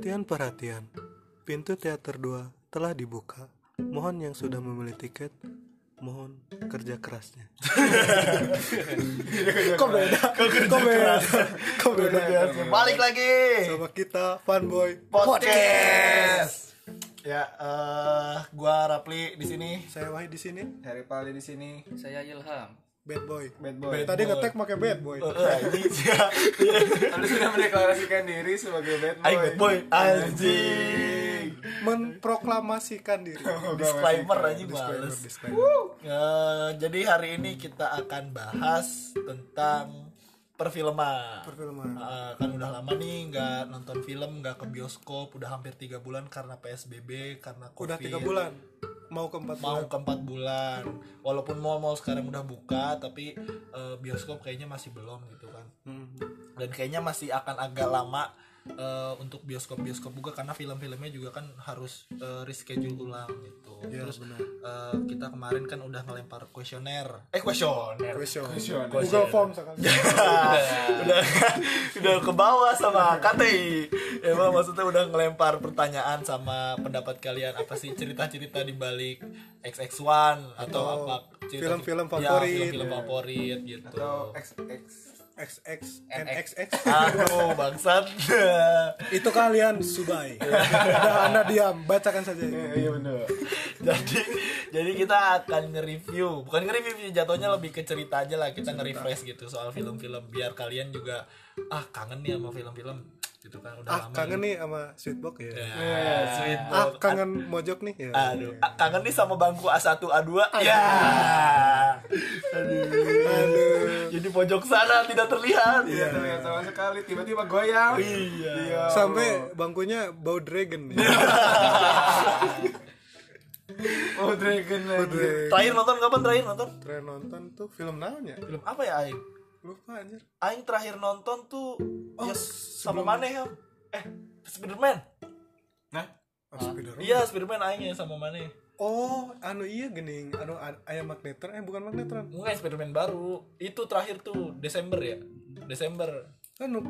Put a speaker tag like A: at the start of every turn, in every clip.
A: Perhatian, perhatian. Pintu teater 2 telah dibuka. Mohon yang sudah membeli tiket, mohon kerja kerasnya.
B: Kok beda? Kok beda? Kok beda?
C: Balik lagi
A: Sama kita, Funboy.
C: podcast. Ya, eh gua Rapli di sini.
A: Saya Wahid di sini,
B: Harry Pali di sini.
D: Saya Ilham.
A: Bad boy.
B: Bad boy.
A: Tadi ngetek pakai bad boy.
C: Eh, ini ya.
B: Anda sudah mendeklarasikan diri sebagai bad boy.
C: Aing bad boy anjing.
A: Memproklamasikan diri.
C: Disclaimer aja
A: Disclaimer,
C: males.
A: disclaimer.
C: Eh, jadi hari ini kita akan bahas tentang perfilman.
A: Perfilman.
C: Eh, kan udah lama nih nggak nonton film, nggak ke bioskop, udah hampir tiga bulan karena PSBB, karena COVID.
A: Udah tiga bulan, mau ke empat
C: mau
A: bulan.
C: ke empat bulan walaupun mall-mall sekarang udah buka tapi eh, bioskop kayaknya masih belum gitu kan
A: Hmm.
C: dan kayaknya masih akan agak lama eh, untuk bioskop-bioskop buka karena film-filmnya juga kan harus eh, reschedule ulang gitu
A: Ya,
C: terus
A: benar.
C: eh, kita kemarin kan udah ngelempar kuesioner eh kuesioner.
A: Question. Google Form sekali.
C: udah udah ke bawah sama KTI emang maksudnya udah ngelempar pertanyaan sama pendapat kalian apa sih cerita-cerita di balik XX1 atau,
A: Atau
C: apa
A: film-film
C: Ya,
A: favorit.
C: film-film favorit gitu
B: Atau XX.
A: XX, NXX.
C: aduh bangsat
A: Itu kalian subai. Udah anda diam, bacakan saja.
B: Iya iya benar.
C: jadi jadi kita akan nge-review bukan nge-review jatuhnya lebih ke cerita aja lah kita nge-refresh gitu soal film-film biar kalian juga ah kangen nih sama film-film gitu kan udah
A: Ah,
C: lama
A: kangen nih sama Sweetbox ya.
C: ya, sweet
A: Ah,
C: box.
A: kangen mojok nih ya.
C: Aduh, ah, kangen nih sama bangku A1 A2. Ya. Aduh.
A: Aduh.
C: Jadi pojok sana tidak terlihat.
B: Iya terlihat sama sekali. Tiba-tiba goyang.
C: Iya.
B: Iya.
A: Sampai bangkunya bau dragon nih.
B: Oh Dragon lagi.
C: Terakhir nonton kapan terakhir nonton?
A: Terakhir nonton tuh film naonnya?
C: Film apa ya Aing?
A: Lupa anjir.
C: Aing terakhir nonton tuh
A: Oh,
C: ya sama mana ya? Eh, Spiderman.
B: Nah,
A: Oh, Spider-Man.
C: Iya, Spiderman Aing ya sama mana?
A: Oh, anu iya gening, anu ayam magnetron eh bukan magnetron.
C: Enggak, Spiderman baru. Itu terakhir tuh Desember ya. Desember.
A: Anu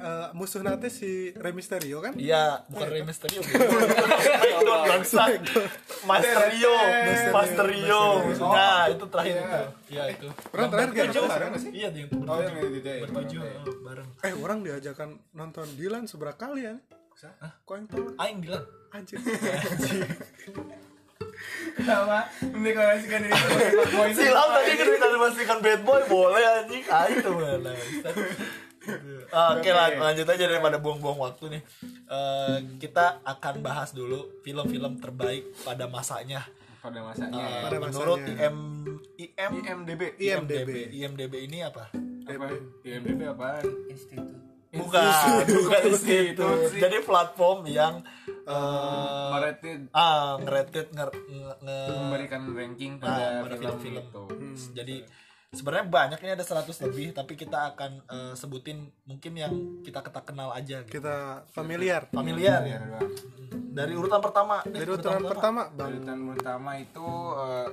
A: eh, musuh nate si Rey Mysterio kan?
C: Iya, bukan Rey Mysterio. Smackdown bangsa. Master Rio, Master Rio. Nah, itu terakhir itu. Iya, itu.
A: Orang terakhir gak
B: nggak sih?
C: Iya, yang
B: Oh yang itu.
C: Bertujuh oh, bareng.
A: Eh, orang diajakan nonton Dilan seberapa kali ya?
C: Hah?
A: Kok yang tahu?
C: Aing bilang.
A: Anjir.
B: Kenapa mendeklarasikan diri sebagai bad boy?
C: Silam tadi kan minta dipastikan bad boy boleh anjing. Aing tuh mana. Oke lah, lanjut aja daripada buang-buang waktu nih. Eh, kita akan bahas dulu film-film terbaik pada masanya.
B: Pada masanya.
C: Eh,
A: Pada
C: menurut
A: masanya.
C: IM IM
B: IMDb.
A: IMDb.
C: IMDb ini apa?
B: Apa? IMDb apaan?
D: Institut.
C: Bukan, bukan itu. Jadi platform yang eh
B: Merated
C: ah ngerated nger, nge, nge-
B: memberikan ranking
C: ah,
B: pada
C: pada
B: film
C: film-film.
B: itu.
C: Jadi sebenarnya banyak ini ada 100 lebih tapi kita akan eh, sebutin mungkin yang kita kita kenal aja gitu.
A: Kita familiar.
C: Familiar ya. Dari urutan pertama.
A: Dari urutan pertama, Bang.
B: Urutan pertama itu eh,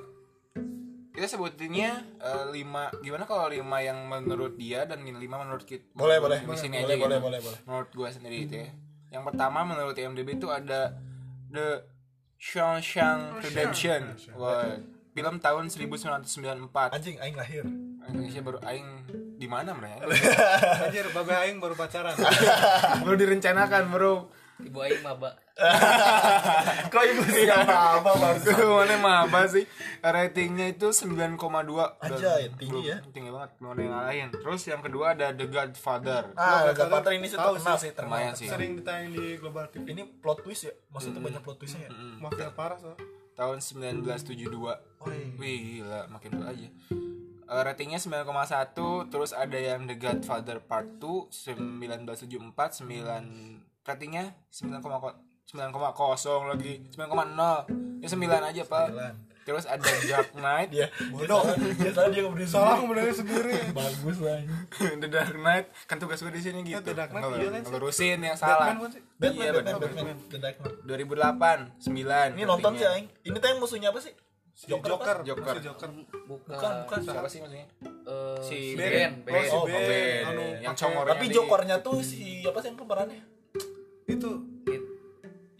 B: kita sebutinnya eh, lima gimana kalau lima yang menurut dia dan lima menurut kita
C: Boleh, boleh.
B: di sini
C: Boleh,
B: aja
C: boleh,
B: gitu.
C: boleh, boleh.
B: menurut gua sendiri itu ya yang pertama menurut IMDb itu ada The Shawshank Redemption Wah, film tahun 1994
C: Anjing aing lahir.
B: Indonesia baru aing di mana mereka
A: Anjir, babe aing baru pacaran.
B: baru direncanakan bro
D: Ibu Aing maba.
C: Kok ibu siapa apa Bang?
B: mana maba sih ratingnya itu 9,2
C: Anjay, tinggi ya.
B: tinggi banget ada yang ngalahin terus yang kedua ada The Godfather
C: Ah,
A: Godfather
C: Godfather ini sih
A: tahu
C: terkenal
A: sih.
C: sih,
B: sih
A: Sering ditayang di Global TV.
C: Ini plot twist ya? Maksudnya banyak plot twistnya ya?
A: Mafia parah soal.
B: Tahun 1972
C: Wih.
B: Wih gila makin tua aja. Eh, ratingnya 9,1 terus ada yang The Godfather Part 2 1974 9 ratingnya 9,0 9,0 lagi 9,0 ya 9 aja pak terus ada Dark Knight
C: Dia bodoh. Dia tadi dia ngeberi
A: Salah kemudian sendiri.
C: Bagus lah.
B: The Dark Knight kan tugas gue di sini gitu
A: The Dark Knight,
B: Ngelu-
A: iya kan sih?
B: ngelurusin yang salah
A: Batman bukan sih?
C: Batman,
B: Iya,
C: Batman,
B: Batman.
C: Batman, The Dark Knight.
B: 2008 9
C: Ini nonton sih aing. Ini tuh yang musuhnya apa sih?
A: Si Joker.
B: Joker.
A: Si Joker.
D: Bukan.
C: Bukan, bukan.
B: siapa sih maksudnya
D: Eh,
B: Si
D: Ben.
A: Ben. Oh, si
C: Oh,
A: Ben.
B: Ben.
A: Anu,
B: yang congornya
C: Tapi jokernya tuh si apa sih yang pemerannya?
A: Itu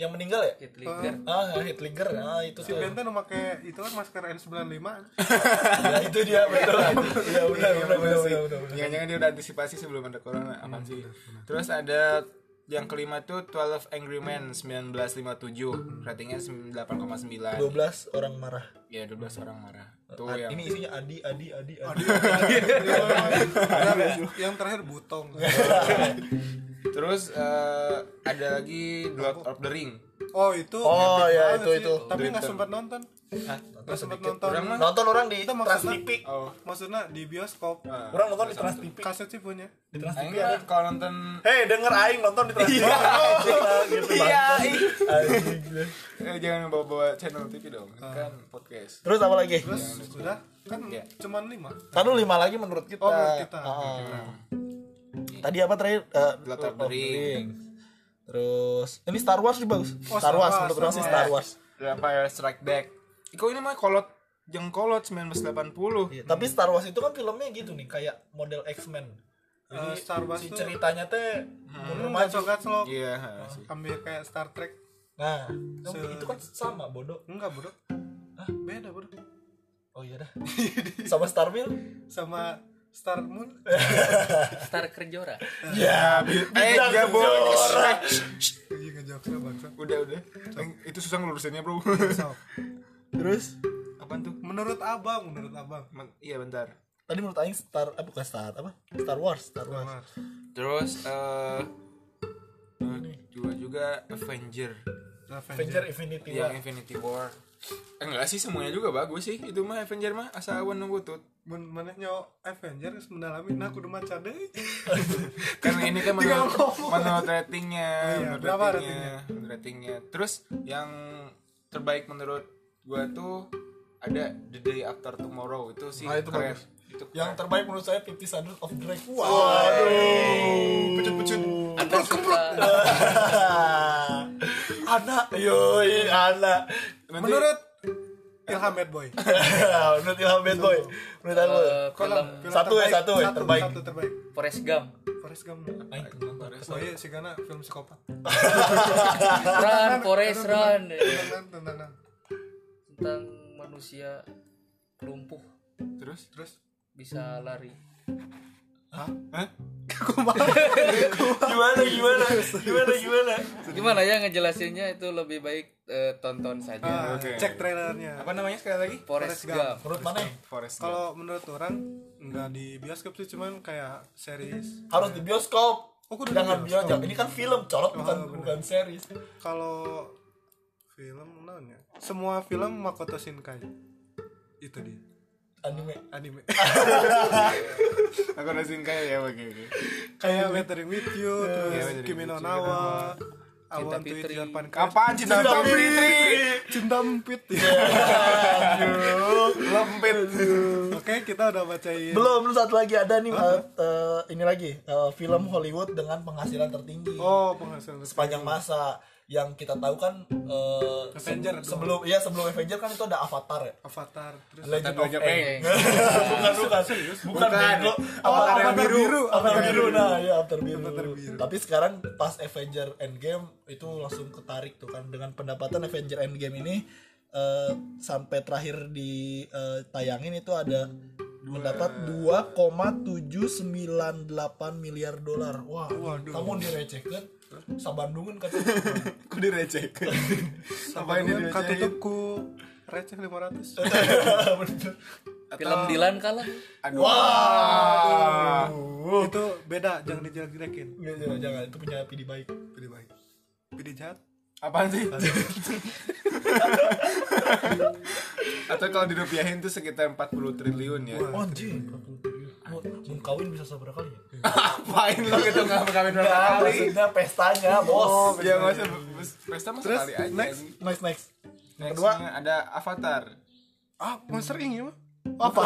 C: yang meninggal ya?
D: Hitler
C: ah Hitler ah itu
A: si
C: tuh
A: Benten memakai itu kan masker N95
C: ya, itu dia betul. Iya benar benar benar benar benar
B: Jangan-jangan dia udah antisipasi sebelum ada corona apa sih? Terus ada yang kelima tuh 12 Angry Men 1957 ratingnya 8,9
C: 12 orang marah.
B: Ya 12 orang marah. Tuh
C: A-
B: yang
C: ini isinya Adi Adi. Adi Adi.
A: Yang terakhir butong
B: terus eh, ada lagi Lord of the Ring.
A: Oh itu
C: Oh, ya, itu,
A: sih.
C: itu.
A: tapi nggak sempat nonton.
B: Hah?
A: nggak sempat nonton.
B: Orang mah?
C: Nonton orang di
A: Itu
C: Trans
A: maksudnya-
C: TV
B: oh
A: maksudnya di bioskop.
B: Ah.
C: orang nonton di Trans TV
A: kaset sih punya.
C: Di Trans TV ada.
B: kalau nonton
C: Hei denger Aing nonton di Trans TV gitu
B: Iya,
C: bangsat. Anjing.
B: eh, jangan bawa-bawa channel TV dong. Kan podcast.
C: Terus apa lagi?
A: Terus sudah kan
B: Ya.
A: cuman lima.
C: Tadu lima lagi menurut kita.
A: Oh, menurut kita.
C: Ah. Tadi apa terakhir? Eh,
B: Lord of the Ring.
C: Terus ini Star Wars juga bagus.
A: Oh,
C: Star
A: Star
C: Wars
A: Wars,
C: menurut orang
A: Star
C: sih Star Wars.
B: The Empire Strike Back Iko ini mah kolot yang kolot 1980
C: Iya, tapi Star Wars itu kan filmnya gitu nih kayak model X-Men. Jadi
A: Eh, Star Wars
C: si ceritanya teh
A: Hmm,
C: maju.
A: gacok gacok
B: iya ha, sih.
A: ambil kayak Star Trek
C: Nah,
A: Se-
C: itu kan sama bodoh.
A: enggak bro
C: Hah?
A: beda bro
C: Oh iya dah. sama Star Wheel?
A: sama Star Moon?
D: Star Kerjora.
C: Ya,
B: eh gak boleh
A: iya ngejokesnya bangsa
B: udah udah. Yang- itu susah ngelurusinnya bro.
A: So,
C: Terus?
B: Apaan tuh?
A: Menurut abang menurut abang.
B: Men- iya bentar.
C: Tadi menurut Aing Star eh bukan Star apa? Star Wars, Star Wars.
B: terus eh eh, juga juga Avenger.
C: Avenger Infinity
B: yang
C: War.
B: Infinity War Eh, enggak sih semuanya juga bagus sih. Itu mah Avenger mah asa awan nunggu tuh
A: mun mana nyawa Avenger geus mendalami nah kudu maca deui
B: karena ini kan menurut, menurut ratingnya
A: iya,
B: menurut
A: berapa
B: ratingnya, ratingnya? terus yang terbaik menurut gua tuh ada The Day After Tomorrow. Itu sih
C: Ah, itu
B: keren.
C: bagus.
B: itu
C: Yang
B: keren.
C: terbaik menurut saya Fifty Shades of Grey.
B: Waduh, pecut-pecut.
D: anda suka
C: anak, yoi anak.
B: Nanti-
A: menurut Ilham Bad Boy
C: menurut Ilham Bad Boy. Menurut aku.
D: eh, film
A: Film
C: Satu ya,
A: terbaik.
C: satu ya, terbaik.
A: satu terbaik
D: Forrest Gump
A: Forrest Gump
C: Aing nonton.
A: oh iya sih karena film psikopat
D: Run Forrest Run
A: tentang tentang
D: tentang manusia lumpuh
B: terus
A: terus
D: bisa lari
B: Hah?
C: Gimana gimana? Gimana gimana?
D: gimana ya ngejelasinnya itu lebih baik eh, tonton saja
A: Ah,
B: Oke.
A: cek trailernya
B: apa namanya sekali lagi
D: Forrest
A: Forrest Gump.
D: Gump
C: Menurut mana?
B: Forest Gump.
A: kalau menurut orang nggak di bioskop sih cuman kayak series
C: Harus di bioskop.
A: Oh,
C: Jangan
A: bioskop.
C: bioskop. Ini kan film, colot bukan
A: bener.
C: bukan series.
A: kalau film namanya semua film Makoto Shinkai itu dia
C: Anime.
A: anime.
B: Aku udah kayak ya oke oke.
A: Kayak Weathering with You terus
B: Iya, Weathering
A: Kimi no Nawa I
D: Cinta
A: want to eat your pancake.
B: Apaan cinta Fitri?
A: Cinta empit.
B: Lempit.
A: Oke kita udah bacain.
C: Belum, belum satu lagi ada nih eh, ini lagi. Eh, film Hollywood dengan penghasilan tertinggi.
A: Oh penghasilan
C: sepanjang masa yang kita tahu kan eh,
A: Avenger
C: se- sebelum iya sebelum Avenger kan itu ada Avatar ya.
A: Avatar terus
C: Legend
B: Avatar
C: of Aang.
D: Aang.
C: bukan bukan bukan bego.
A: Avatar
C: Avatar
A: yang biru.
C: biru Avatar biru nah ya Avatar biru.
A: Avatar biru.
C: tapi sekarang pas Avenger Endgame itu langsung ketarik tuh kan dengan pendapatan Avenger Endgame ini eh, sampai terakhir di eh, tayangin itu ada mendapat 2,798 miliar dolar. Wah, kamu direcehkeun sabandungan kata.
B: Direcehkan
A: Sampai
B: Ngapain
A: ini katutup ku receh 500
C: Bener.
D: film Dilan kalah.
B: Aduh.
C: Wah.
A: itu beda jangan dijelek-jelekin.
C: Jangan, jangan. Itu punya PD baik.
A: pilih baik. Pilih jahat?
B: Apaan sih? Atau kalau dirupiahin tuh sekitar 40 triliun ya.
C: Oh, anjing. Mau mau kawin bisa seberapa kali ya?
B: apain lo gitu nggak kawin berapa kali
C: maksudnya pestanya, bos.
B: ya nggak usah pesta mah
A: Terus,
B: sekali aja
A: next.
C: Next next.
B: Next
C: Kedua.
B: ada Avatar
A: ah monster ini mah
C: Apa?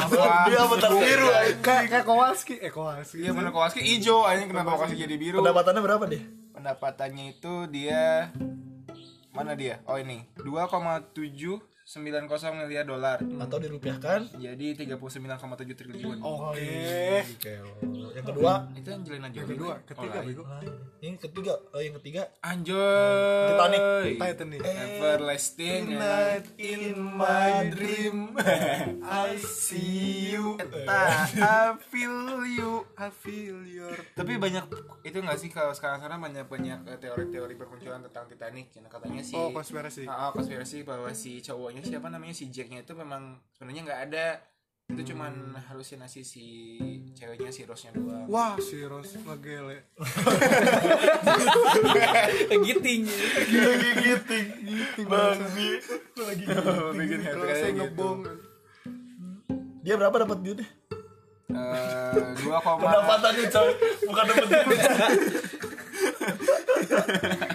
C: Dia bentar biru. anjing.
A: kayak kayak Kowalski eh Kowalski
B: Iya bener Kowalski hijau aja kenapa Kowalski jadi biru
C: Pendapatannya berapa deh?
B: pendapatannya itu dia mana dia oh ini 2,7 9,0 miliar dolar.
C: atau dirupiahkan
B: Jadi 39,7 triliun.
A: Oke.
C: yang kedua
B: Itu Angelina Jolie.
A: Yang kedua,
B: Oh,
A: ketiga bego.
C: yang ketiga oh, yang ketiga
B: Anjoy.
C: Titanic.
A: Titanic.
B: Everlasting
A: Night in my dream I see you
B: I feel you.
A: I feel your
B: Tapi banyak itu nggak sih kalau sekarang-sekarang banyak banyak eh, teori-teori bermunculan tentang Titanic yang katanya sih
A: Oh konspirasi
B: Ah, ah, konspirasi bahwa si siapa namanya si Jacknya itu memang sebenarnya nggak ada. Itu cuman hmm. halusinasi si ceweknya si Rose-nya doang.
A: Wah si Rose ngegele.
D: Giting.
C: Lagi giting giting bang. lagi
B: bikin happy gitu.
A: ngebong.
C: Dia berapa dapat duitnya
B: eh, dua koma
C: pendapatannya coy. Bukan dapat
B: duit.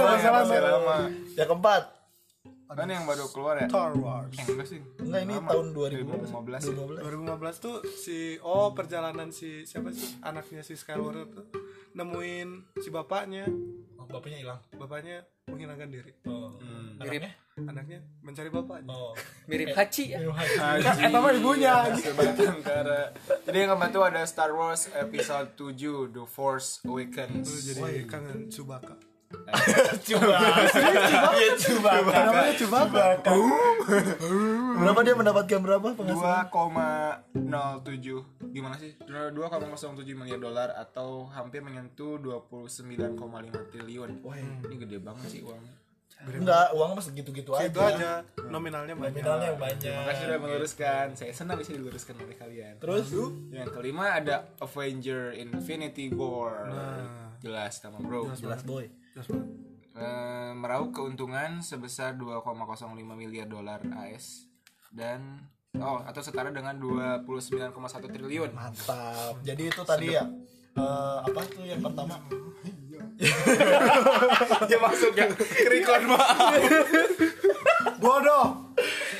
B: lama ya, masih lama.
C: Yang keempat.
B: Kan yang baru keluar ya?
A: Star Wars.
B: Yang enggak sih.
C: Enggak ini
B: Lama.
C: tahun
B: 2015
C: 2015
B: ya.
A: 2015 tuh si oh perjalanan si siapa sih? Anaknya si Skywalker tuh nemuin si bapaknya.
C: Oh, bapaknya hilang.
A: Bapaknya menghilangkan diri.
C: Oh.
B: Hmm.
C: anaknya?
A: Anaknya mencari bapaknya.
C: Oh.
D: Mirip Hachi ya?
B: Haji
A: Eta mah ibunya, anjing.
B: Sebatangkara. Jadi yang keempat tuh ada Star Wars Episode 7 The Force
A: Tuh,
B: Awakens.
A: Jadi kangen Chewbacca
C: coba. Iya coba.
A: Namanya Chewbacca
C: berapa dia mendapatkan berapa penghasilan?
B: 2,07 gimana sih? 2,07 miliar dolar atau hampir menyentuh 29,5 triliun. Wah ini gede banget sih uangnya.
C: Enggak uang mah segitu-gitu aja.
A: itu aja. Nominalnya banyak.
C: Nominalnya banyak.
B: Makasih sudah meluruskan. Saya senang bisa diluruskan oleh kalian.
C: Terus?
B: Yang kelima ada Avenger Infinity War.
A: Nah.
B: jelas sama bro.
C: Jelas boy
A: Banget.
B: Eh, meraup keuntungan sebesar 2,05 miliar dolar AS dan oh atau setara dengan 29,1 triliun.
C: mantap jadi itu tadi ya eh, apa tuh yang pertama
B: Dia masuk ya. Record maaf.
A: bodoh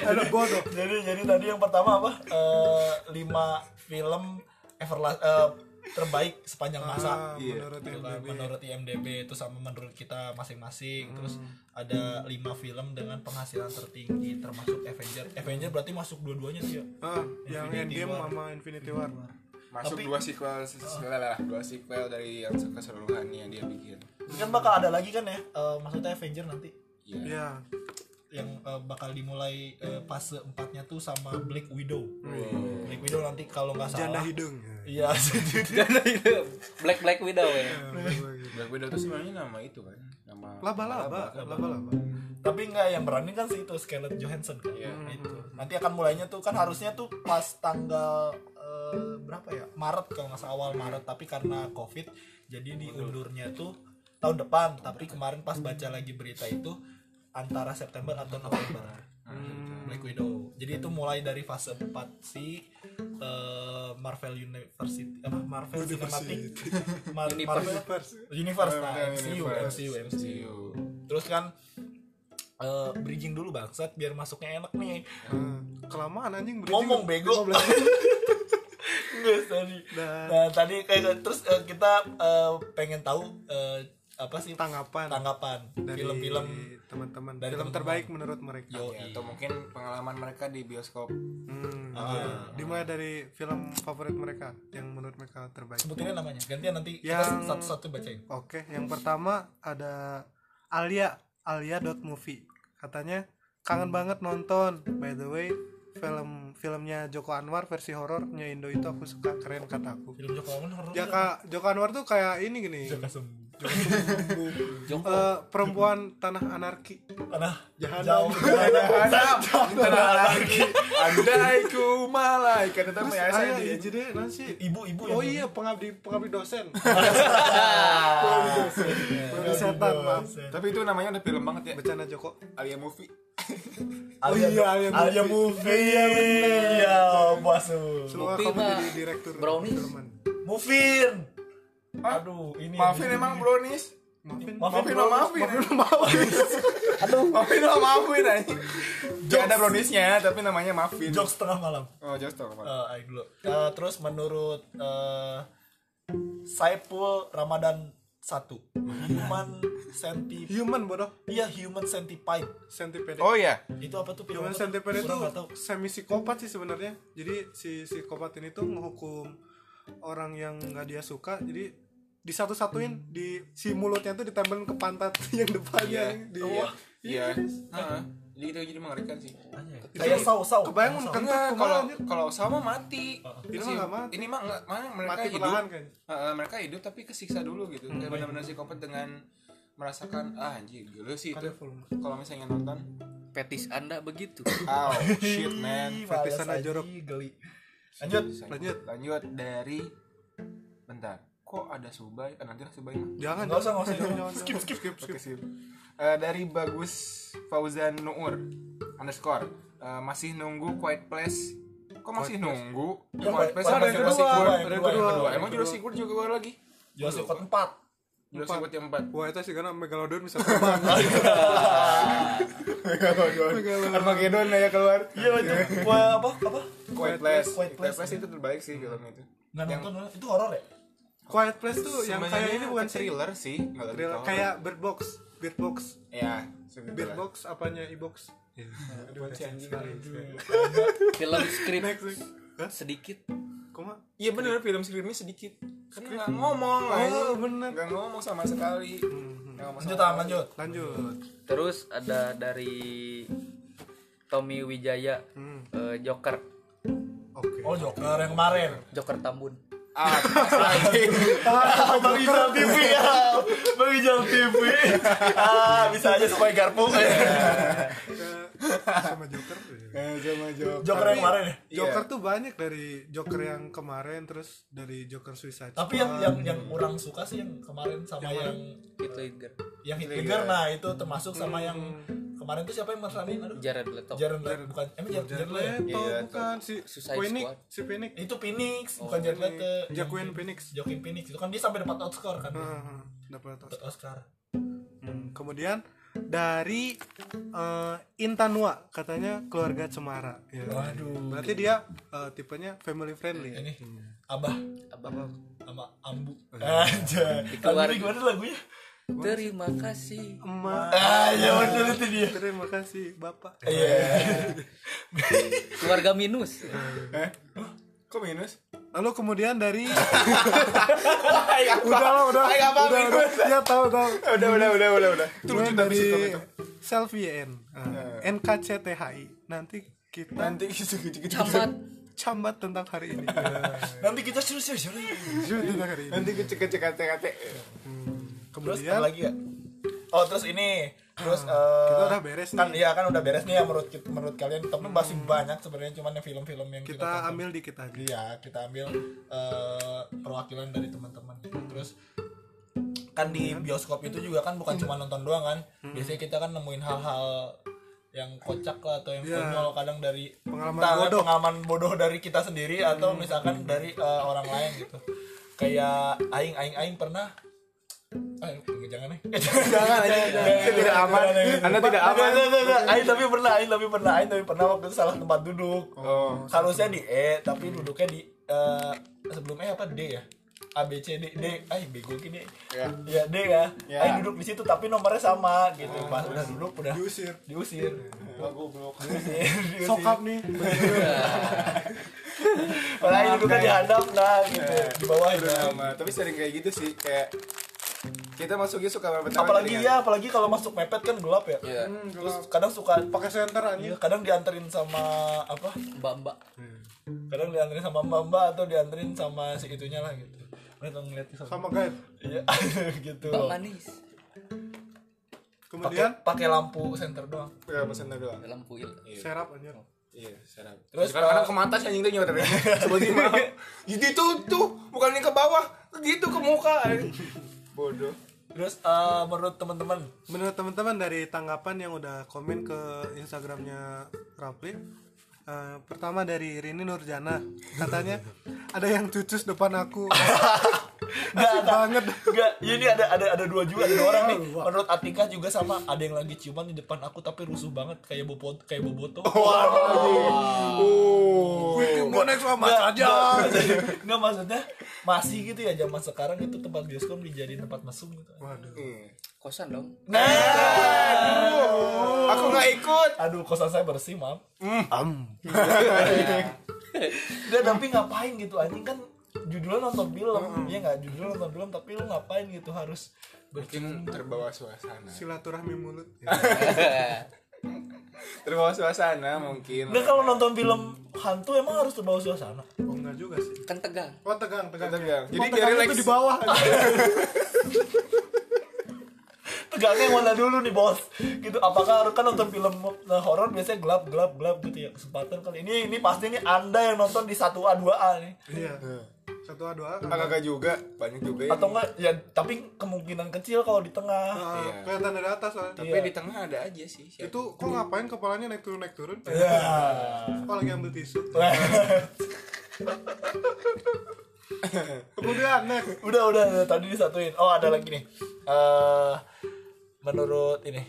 A: ada bodoh
C: jadi jadi tadi yang pertama apa Eh, lima film everlast eh, terbaik sepanjang masa.
A: Ah,
B: Iya.
A: menurut
C: Gitu kan,
A: IMDb.
C: menurut IMDb itu sama menurut kita masing-masing. Terus ada lima film dengan penghasilan tertinggi termasuk Avenger. Avenger berarti masuk dua-duanya tuh ya?
A: Ah, yang
C: Infinity
A: Endgame
C: War.
A: sama Infinity War.
B: Masuk
C: Tapi-
B: dua sequel sequel lah, dua sequel dari yang keseluruhannya dia bikin.
C: Kan bakal ada lagi kan ya? Eh, maksudnya Avenger nanti.
B: Iya.
A: ya
C: yang eh, bakal dimulai eh, fase empatnya tuh sama Black Widow. Black Widow nanti kalau nggak
A: janda
C: salah
A: hidung
C: iya
D: Black Black Widow ya.
B: Black Widow. Itu sebenarnya nama itu kan, nama
A: laba-laba laba-laba.
C: Tapi nggak yang berani kan sih itu Scarlett Johansson kan?
B: Iya.
C: itu. Nanti akan mulainya tuh kan harusnya tuh pas tanggal eh, berapa ya? Maret kalau nggak salah awal Maret. Tapi karena COVID jadi diundurnya tuh tahun depan. Tapi kemarin pas baca lagi berita itu antara September atau November. Black Widow. Jadi itu mulai dari fase 4 si eh, Marvel University apa Marvel Cinematic. Mar- Marvel Universe. Nah, MCU, MCU MCU terus kan eh, bridging dulu bangsat biar masuknya enak nih.
A: Ah, kelamaan anjing bridging.
C: ngomong bego.
A: 15
C: Nggak, tadi
A: Dan-
C: nah tadi kayak terus eh, kita eh, pengen tahu eh, apa sih
A: tanggapan
C: tanggapan
A: dari
C: film-film
A: teman-teman
C: dari
A: film terbaik menurut mereka
C: Yo.
B: Ya, atau mungkin pengalaman mereka di bioskop.
A: Hmm,
C: Ah.
A: dimulai dari film favorit mereka yang menurut mereka terbaik
C: sebutinnya namanya gantian nanti
A: Yang-
C: kita satu-satu bacain
A: Oke, yang pertama ada Alia, alia.movie. Katanya kangen banget nonton. By the way, film filmnya Joko Anwar versi horornya Indo itu aku suka keren kataku.
C: film Joko Anwar horor
A: Ya kak Joko Anwar tuh kayak ini gini.
C: Jaka Sembuh
D: Joko.
A: Eh, perempuan tanah anarki
C: Tanah
A: Jahanam.
C: jauh jahanam.
B: Tanah lagi. Andai ku malaikat tetap ya
A: Terus
B: saya
A: aya
B: di.
A: deh naon sih
C: Ibu-ibu
A: Oh
C: yang
A: iya pengabdi pengabdi dosen. Pengabdi setan maaf.
B: Tapi itu namanya udah film banget ya.
A: Bercanda Joko.
B: Alia movie.
C: Oh
A: iya, Alia
C: Alia
A: Movie.
C: movie. Iya, masuk.
A: Semoga
D: Movie
A: kamu jadi direktur
D: brownies.
A: filman.
C: Aduh, ini
B: Maafin emang brownies.
A: Maafin.
B: Maafin maafin. Maafin Aduh. Maafin lo maafin aja. Gak ada browniesnya tapi namanya maafin.
C: jokes tengah malam.
B: Oh, just talk about.
C: Eh, ayo dulu. Eh, terus menurut eh Saipul Ramadan 1 Human Centipede
A: Human bodoh.
C: Iya Human Centipede
A: Centipede.
B: Oh iya.
C: Itu apa tuh
A: Human? Centipede itu semi psikopat sih sebenarnya. Jadi si psikopat ini tuh menghukum orang yang nggak dia suka. Jadi disatu-satuin di si mulutnya tuh ditempelin ke pantat yang depannya
B: Iya.
A: di
C: Wah,
B: Iya. Heeh. Jadi itu jadi mengerikan sih.
C: Kayak saw saw.
A: kebayang
C: Saw.
A: kan
B: kalau kalau sama mati.
A: Ini mah
B: Si-
A: nggak mati.
B: Ini mah enggak, mana mereka
A: mati
B: hidup.
A: kayaknya.
B: Heeh, mereka hidup tapi kesiksa dulu gitu. Kayak benar-benar psikopat dengan merasakan ah anjir gila sih itu. Kalau misalnya nonton,
D: Petis Anda begitu.
B: oh shit man.
C: Ih,
A: Fetisan
C: males
A: jorok.
C: Lanjut.
A: Lanjut.
B: Lanjut dari bentar. Kok ada Subay? Ah, nanti lah Subay mah.
A: Jangan.
C: Nggak usah, nggak usah.
A: jangan, jangan,
C: Skip,
A: jangan.
C: skip.
A: skip,
B: Oke,
A: skip.
B: Eh, dari bagus Fauzan Nuur underscore Eh, masih nunggu Quiet Place kok masih nunggu
C: Yang
B: Quiet Place
C: Quiet
B: sama Jurassic
C: kedua, yang
B: Ada
C: kedua,
B: yang
A: yang
B: kedua emang Jurassic World juga keluar lagi
C: Jurassic World 4.
B: Jurassic World yang empat
A: Wah itu sih karena Megalodon bisa terbang.
B: Armageddon ya keluar
C: Iya itu Wah, apa apa?
B: Quiet Place
C: Quiet
B: Quiet
C: Place.
B: Itu terbaik sih filmnya itu
C: Nggak
B: Yang-
C: nonton itu horor ya?
A: Quiet Place tuh yang kayak ini bukan sih?
B: thriller sih
A: Thriller
B: ke
A: kayak Bird Box. Bird Box.
B: ya
A: Bird. Box apanya e-box?
B: Aduh, anjing.
D: Film skrip.
A: Hah?
D: sedikit.
A: Koma?
B: iya bener film skripnya sedikit kan nggak ngomong
A: Oh, bener.
B: nggak ngomong sama sekali ngomong
C: Lanjut
B: sama
C: lanjut.
A: Lanjut.
D: Terus ada dari Tommy Wijaya
A: Hmm.
D: eh, Joker.
A: Oke.
C: Oh Joker yang kemarin.
D: Joker Tambun.
B: Ah lagi
C: Bang Ijal TV ya. Bang Ijal TV. Ah, bisa aja supaya garpu.
A: Sama Joker.
B: Eh, sama Joker
C: Joker yang kemarin ya.
A: Joker tuh banyak dari Joker yang kemarin terus dari Joker Suicide
C: Tapi yang
A: Squad.
C: yang yang orang suka sih yang kemarin sama yang
D: Itu Edgar.
C: yang Hitler nah itu termasuk sama yang kemarin tuh siapa yang meranin aduh
D: Jared Leto.
C: Jared Leto bukan emang Jared,
A: Jared
C: Jared Leto ya?
A: Leto
B: Iya,
A: bukan si
D: Suicide
A: Phoenix,
D: Squad.
A: si Phoenix.
C: itu Phoenix bukan Jared Leto
A: Joaquin Phoenix.
C: Joaquin Phoenix itu kan dia sampai dapat Oscar kan
A: Heeh, dapat
C: dapat Oscar
A: Hmm, Kemudian dari eh, Intanua katanya keluarga cemara. Ya.
C: Waduh.
A: Berarti dia eh, tipenya family friendly. ya?
C: ini Abah
D: Abang.
C: sama Ambu aja
D: Keluar-
C: lagunya gimana lagunya
D: Terima kasih.
A: Emak.
C: ah ya betul itu dia
A: Terima kasih Bapak.
C: iya
D: Keluarga minus.
B: eh kok minus
A: Lalu kemudian dari udah lah, udah. Udah,
B: minus
A: udah. Ya tahu tahu.
B: udah udah udah udah udah itu lucu
A: dari Selfie N. NKCTHI. Nanti kita
B: nanti gitu
D: Camat.
A: cambat tentang hari ini.
C: nanti kita serius serius serius.
A: Jujur tentang hari ini.
B: nanti kecek kecek kate kate
C: terus
A: Kemudian
C: apa lagi ya oh terus ini terus eh,
A: kita udah beres
C: kan
A: nih.
C: iya kan udah beres nih ya menurut menurut kalian tapi masih banyak sebenarnya cuman yang film-film yang kita,
A: kita
C: tonton.
A: ambil dikit aja.
C: Iya, kita ambil eh, perwakilan dari teman-teman gitu. Terus kan di bioskop itu juga kan bukan cuma nonton doang kan. Biasanya kita kan nemuin hal-hal yang kocak lah atau yang
A: Iya.
C: konyol kadang dari
A: Pengalaman bodoh.
C: pengalaman bodoh dari kita sendiri atau misalkan dari eh, orang lain gitu. Kayak aing aing aing pernah Ah, jangan nih.
B: jangan aja tidak aman. anda tidak aman.
C: Aing tapi pernah, aing tapi pernah, aing tapi pernah waktu itu salah tempat duduk.
B: oh.
C: Harusnya di E tapi duduknya di eh, sebelum E apa? D ya? A B C D D. Ay bego gini.
B: Ya.
C: ya D ya.
B: Ya.
C: Aing duduk di situ tapi nomornya sama gitu. Pas udah duduk udah
A: Diusir.
C: diusir.
B: Goblok
C: diusir diusir.
A: Sokap nih.
C: Padahal duduknya dihadap nah gitu. Di bawah
B: sama tapi sering kayak gitu sih kayak kita masuknya suka mepet-mepet
C: apalagi ya apalagi kalau masuk mepet kan gelap ya
B: Iya.
C: terus kadang suka
A: Pakai senter
C: iya,
A: anjing.
C: kadang dianterin sama apa
D: Mbak-mbak.
C: kadang dianterin sama mbak mbak atau dianterin sama si itunya lah gitu ngeliat sama.
A: sama guide
C: Iya, gitu.
D: Pak manis
C: Pakai
A: kemudian
C: pakai lampu senter doang.
B: ya pesan doang
D: dalam puil.
A: serap anjir
B: iya serap
C: Terus,
B: kadang
C: uh,
B: ke mata sih anjing tuh nyoter tiba-tiba jadi tuh tuh bukannya ke bawah gitu ke muka. bodoh.
C: Terus eh, menurut teman-teman?
A: Menurut teman-teman dari tanggapan yang udah komen ke instagramnya Rafli eh, pertama dari Rini Nurjana. Katanya ada yang cucus depan aku.
C: Gak
A: banget.
C: Enggak, ini ada ada ada dua juga ada dua orang nih. Menurut Atika juga sama, ada yang lagi ciuman di depan aku tapi rusuh banget kayak bobo kayak boboto.
B: oh
A: mau naik sama aja?
C: nggak, maksudnya masih gitu ya zaman sekarang itu tempat bioskop dijadiin tempat mesum gitu.
A: waduh.
D: Kosan dong.
C: Nah,
B: aku nggak ikut.
C: Aduh kosan saya bersih maaf.
A: am
C: Dia tapi ngapain gitu? Anjing kan judulnya nonton film, ya nggak? Judulnya nonton film tapi lu ngapain gitu? Harus
B: mungkin terbawa suasana.
A: Silaturahmi mulut.
B: Terbawa suasana mungkin.
C: Nggak kalau nonton film hantu emang harus terbawa suasana.
A: oh enggak juga sih.
D: Kan tegang.
A: oh tegang tegang.
B: Tegang.
A: jadi
B: Jadi
A: tegang
B: biar
A: itu
B: relax.
A: di bawah
C: Tegangnya yang mana dulu nih bos? Gitu apakah harus kan nonton film eh, horor biasanya gelap gelap gelap gitu ya kesempatan kali. Ini ini pasti nih anda yang nonton di 1 A 2 A nih.
A: Iya. Satu a dua
B: Ah, kagak juga banyak juga ya.
C: Atau enggak ya tapi kemungkinan kecil kalau di tengah.
A: Ah,
B: Iya.
A: kelihatan dari atas soalnya.
B: Tapi
C: Iya.
B: di tengah ada aja sih siapa?
A: itu kok ngapain kepalanya naik turun naik turun?
C: Ya
A: oh lagi ambil tisu? Kemudian next.
C: Udah udah udah, tadi disatuin. Oh ada lagi nih. Eh menurut ini.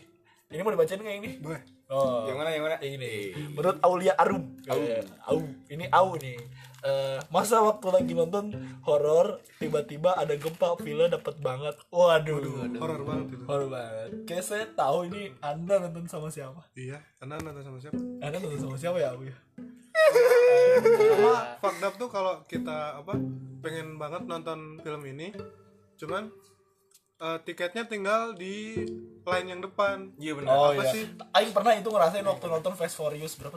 C: Ini mau dibacain nggak ini?
A: Boleh.
C: Oh.
B: Yang mana yang mana?
C: Ini. Menurut Aulia Arum. Au, Au. ini Au nih. Eh, masa waktu lagi nonton horor tiba-tiba ada gempa villa dapat banget. Waduh.
A: Horor banget itu.
C: Horor banget. Kayak saya tahu ini anda nonton sama siapa?
A: Iya anda nonton sama siapa?
C: Anda nonton sama siapa ya Au ya
A: sama fucked up tuh kalau kita apa pengen banget nonton film ini. Cuman eh, tiketnya tinggal di line yang depan.
B: Iya benar.
C: Oh
A: Apa
C: iya.
A: sih?
C: Aing pernah itu ngerasain waktu nonton Fast Furious berapa?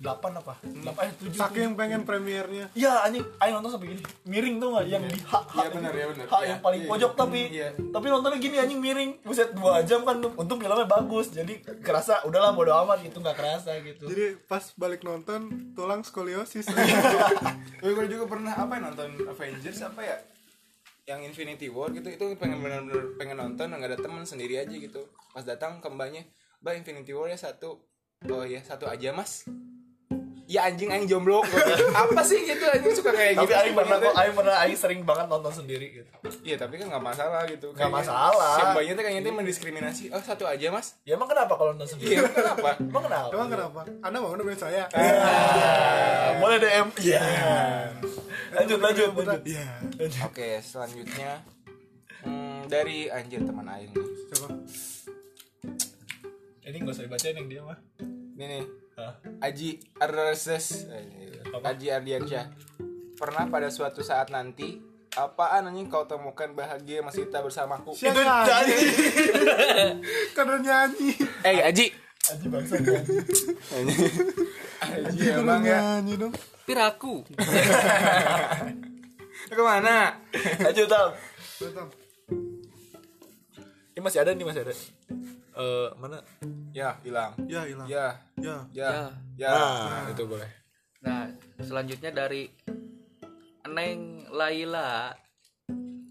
C: Delapan apa? Delapan eh tujuh.
A: Saking pengen premiernya.
C: Iya anjing, Aing nonton sampai gini. Miring tuh gak? Yang di hak
B: Iya, benar, iya, benar.
C: Hak
B: Iya,
C: yang paling
B: iya,
C: pojok
B: iya.
C: tapi
B: Iya.
C: Tapi nontonnya gini anjing miring. Buset 2 jam kan. Untung filmnya bagus Jadi kerasa udahlah bodo amat gitu. Gak kerasa gitu.
A: Jadi pas balik nonton tulang skoliosis.
B: Tapi gue juga pernah apa ya nonton Avengers apa ya? Yang Infinity War gitu itu pengen bener-bener pengen nonton nggak ada teman sendiri aja gitu. Pas datang ke mbaknya, "Mbak Infinity War ya satu." Oh ya, satu aja, Mas. Ya anjing anjing jomblo. Apa sih gitu anjing suka kayak
C: Tapi
B: gitu.
C: Aing pernah kok Aing pernah Aing sering banget nonton sendiri gitu
B: Iya, tapi kan nggak masalah gitu.
C: Nggak masalah.
B: Si mbaknya tuh kayaknya tuh mendiskriminasi. Oh, satu aja, Mas.
C: Ya emang kenapa kalau nonton sendiri?
B: Iya, kenapa?
C: Emang kenapa?
A: emang kenapa anda mau nemenin saya
C: Ah, Boleh DM Iya Lanjut lanjut lanjut
A: iya.
B: Oke, selanjutnya hmm, dari anjir teman aing nih.
A: coba
C: Ini gak usah dibacain yang dia mah.
B: Ini nih,
C: Hah?
B: Aji Arses Aji Ardiansyah. Pernah pada suatu saat nanti Apaan anjing kau temukan bahagia masih tak bersamaku?
A: Siapa?
C: Itu
A: nyanyi? karena nyanyi.
B: Eh Aji.
C: Aji bangsa kan
B: Aji
A: karena
B: emang ya.
A: nyanyi dong.
D: Piraku.
B: Lu Ke
C: mana? Tam
A: Betul.
C: Ini masih ada nih masih ada. Eh mana?
B: Ya hilang.
A: Ya hilang.
B: Ya.
A: Ya.
B: Ya.
D: Ya.
B: Ya.
C: Nah, itu boleh.
D: Nah, selanjutnya dari Neng Laila.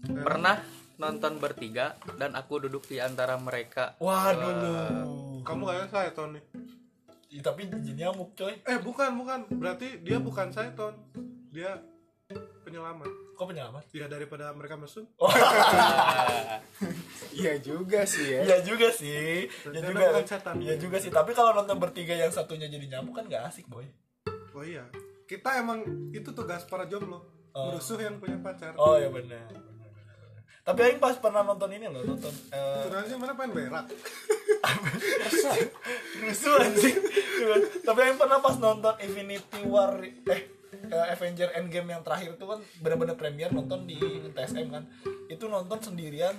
D: Pernah nonton bertiga dan aku duduk di antara mereka.
C: Waduh.
A: Kamu kayak saya Tony
C: Ih, Tapi jin nyamuk coy.
A: Eh bukan bukan. Berarti dia bukan Saiton. Dia penyelamat.
C: Kok penyelamat?
A: ya daripada mereka mesum.
B: Iya juga sih ya.
C: Iya juga sih. Ya
A: Berarti
C: juga.
A: bukan setan.
C: Iya juga sih. Tapi kalau nonton bertiga yang satunya jadi nyamuk kan gak asik boy.
A: Oh iya. Kita emang itu tugas para jomblo.
C: Oh.
A: merusuh yang punya pacar.
C: Oh ya benar, benar. Tapi Aing pas pernah nonton ini loh Nonton eh,
A: sebenarnya mana pengen berak?
C: Rusuh anjing. Tapi Aing pernah pas nonton Infinity War Eh eh, Avenger Endgame yang terakhir itu kan bener-bener premier nonton di TSM kan. Itu nonton sendirian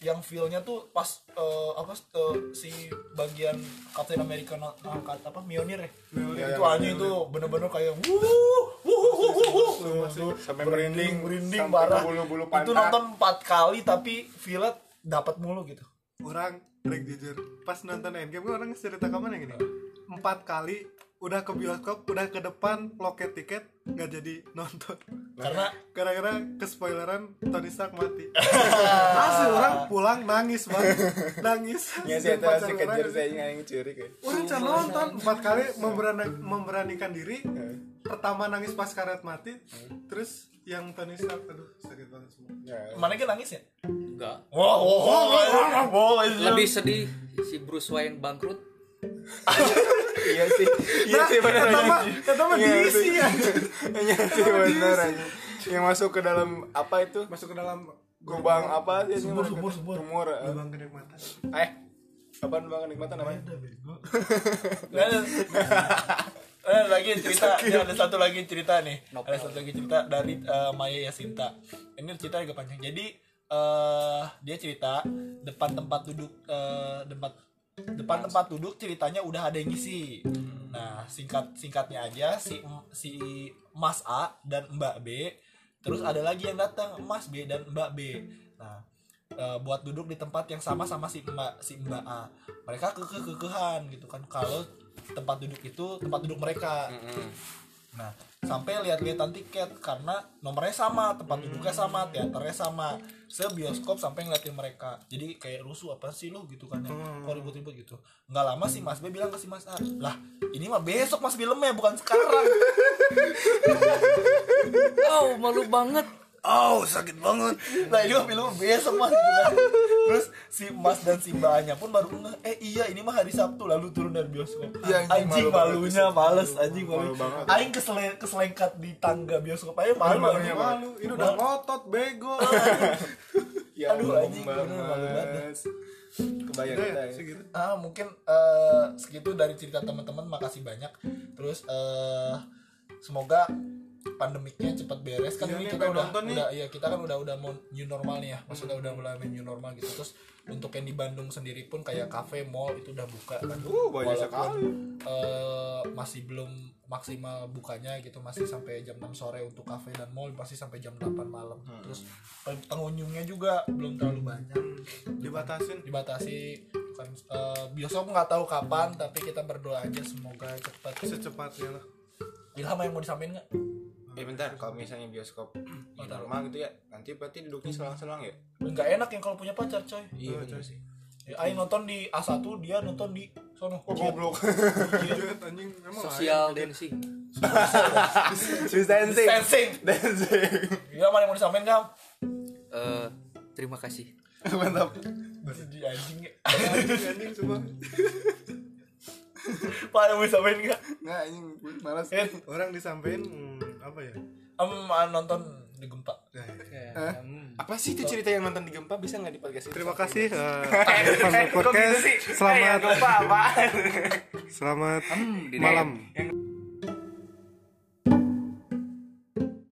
C: yang feelnya tuh pas eh, apa eh, si bagian Captain America ngangkat apa Mjolnir ya?
A: Mjolnir,
C: itu anjing tuh bener-bener kayak wuh wuh wuh wuh wuh Tuh,
B: Sampai
C: merinding
B: merinding,
C: parah.
B: ke bulu-bulu
C: itu
B: pantat.
C: nonton empat kali tapi Violet dapat mulu gitu.
A: Orang rek jujur pas nonton Endgame kan orang cerita ke mana gini? Empat kali udah ke bioskop udah ke depan loket tiket nggak jadi nonton.
C: Karena
A: gara-gara kespoileran Tony Stark mati. Asli orang pulang nangis banget nangis.
B: Ya sih itu si
A: orang
B: kejar saya nggak curi kayak.
A: Udah can nonton empat kali memberani- memberanikan diri. Pertama nangis pas karet mati, terus yang Tony Stark aduh sakit banget semua.
B: Ya.
C: mana kan nangis ya
D: Enggak.
C: wow wow wow, wow, wow,
D: Lebih sedih si Bruce Wayne bangkrut.
B: Iya sih. Iya sih benar.
A: Kata mah, kata mah
B: Iya sih.
A: ya.
B: Iya sih benar aja. Yang masuk ke dalam apa itu?
A: Masuk ke dalam
B: Lubang apa sih?
C: Sumur, sumur, sumur.
B: Sumur. eh.
A: lubang kenikmatan.
B: Eh. Apaan lubang kenikmatan namanya?
C: Nggak ada. Eh, lagi cerita, ini ada satu lagi cerita nih. Ada satu lagi cerita dari eh, Maya Yasinta. Ini cerita agak panjang. Jadi eh dia cerita depan tempat duduk eh, tempat depan tempat duduk ceritanya udah ada yang ngisi. Nah, singkat singkatnya aja si si Mas A dan Mbak B terus ada lagi yang datang Mas B dan Mbak B. Nah, eh, buat duduk di tempat yang sama sama si Mbak si Mbak A. Mereka kekeh-kekehan gitu kan kalau tempat duduk itu tempat duduk mereka. Nah, sampai lihat-lihatan tiket karena nomornya sama, tempat duduknya sama, teaternya sama. Sebioskop sampai ngeliatin mereka. Jadi kayak rusuh apa sih lu gitu kan ya. Kok ribut-ribut gitu. Nggak lama si Mas B bilang ke si Mas A, "Lah, ini mah besok Mas filmnya bukan sekarang."
D: Oh, malu banget.
A: Oh, sakit banget.
C: nah ini mah film besok mas gitu kan. Terus si mas dan si mbaknya pun baru ngeh eh iya ini mah hari sabtu lalu turun dari bioskop
B: Iya, anjing, malu
C: malunya males anjing malu,
B: Malu banget.
C: aing kesele keselengkat di tangga bioskop aja malu
B: Malunya.
A: Malu, ini udah ngotot bego.
B: Ya
C: Aduh, anjing, bener, malu banget.
B: Kebayang kita
A: ya,
B: ya.
A: segitu.
C: ah mungkin eh, segitu dari cerita teman-teman makasih banyak terus eh semoga pandemiknya cepat beres kan
A: Iya
C: ini kita udah
A: nih.
C: udah iya kita kan udah udah mau new normal nih ya. Maksudnya udah mulai new normal gitu. Terus untuk yang di Bandung sendiri pun kayak kafe mall itu udah buka kan.
B: Uh, banyak
C: Walaupun, eh, masih belum maksimal bukanya gitu. Masih sampai jam 6 sore untuk kafe dan mall masih sampai jam 8 malam.
B: Hmm.
C: terus peng- pengunjungnya juga belum terlalu banyak.
A: Dibatasin.
C: dibatasi. Kan eh, bioskop nggak tahu kapan tapi kita berdoa aja semoga cepat.
A: Secepatnya lah.
C: Ilham yang mau disampaikan nggak
B: Eh bentar, kalau misalnya bioskop di normal gitu ya, nanti berarti duduknya selang-selang ya?
C: nggak enak yang kalau punya pacar coy
B: Iya bener sih.
C: ya, Aing nonton di A1 dia nonton di sono
B: Oh goblok.
A: Jujur, anjing emang
D: Social dancing.
B: Distancing.
C: dancing
B: Dancing.
C: Ilham ada yang mau disampaikan nggak
D: Eh, terima kasih.
B: Mantap.
C: di anjing ya.
A: anjing anjing semua.
C: Pak yang mau disampaikan nggak
B: Nggak anjing, gue malas.
C: Eh,
A: Orang disampein hmm, apa ya?
C: em, ah, nonton di gempa
A: Ya, ya.
D: Ya.
B: Apa sih itu cerita yang nonton di gempa bisa nggak di podcast ini?
A: Terima kasih
B: gitu
A: Podcast. Selamat
B: gempa apaan?
A: selamat malam.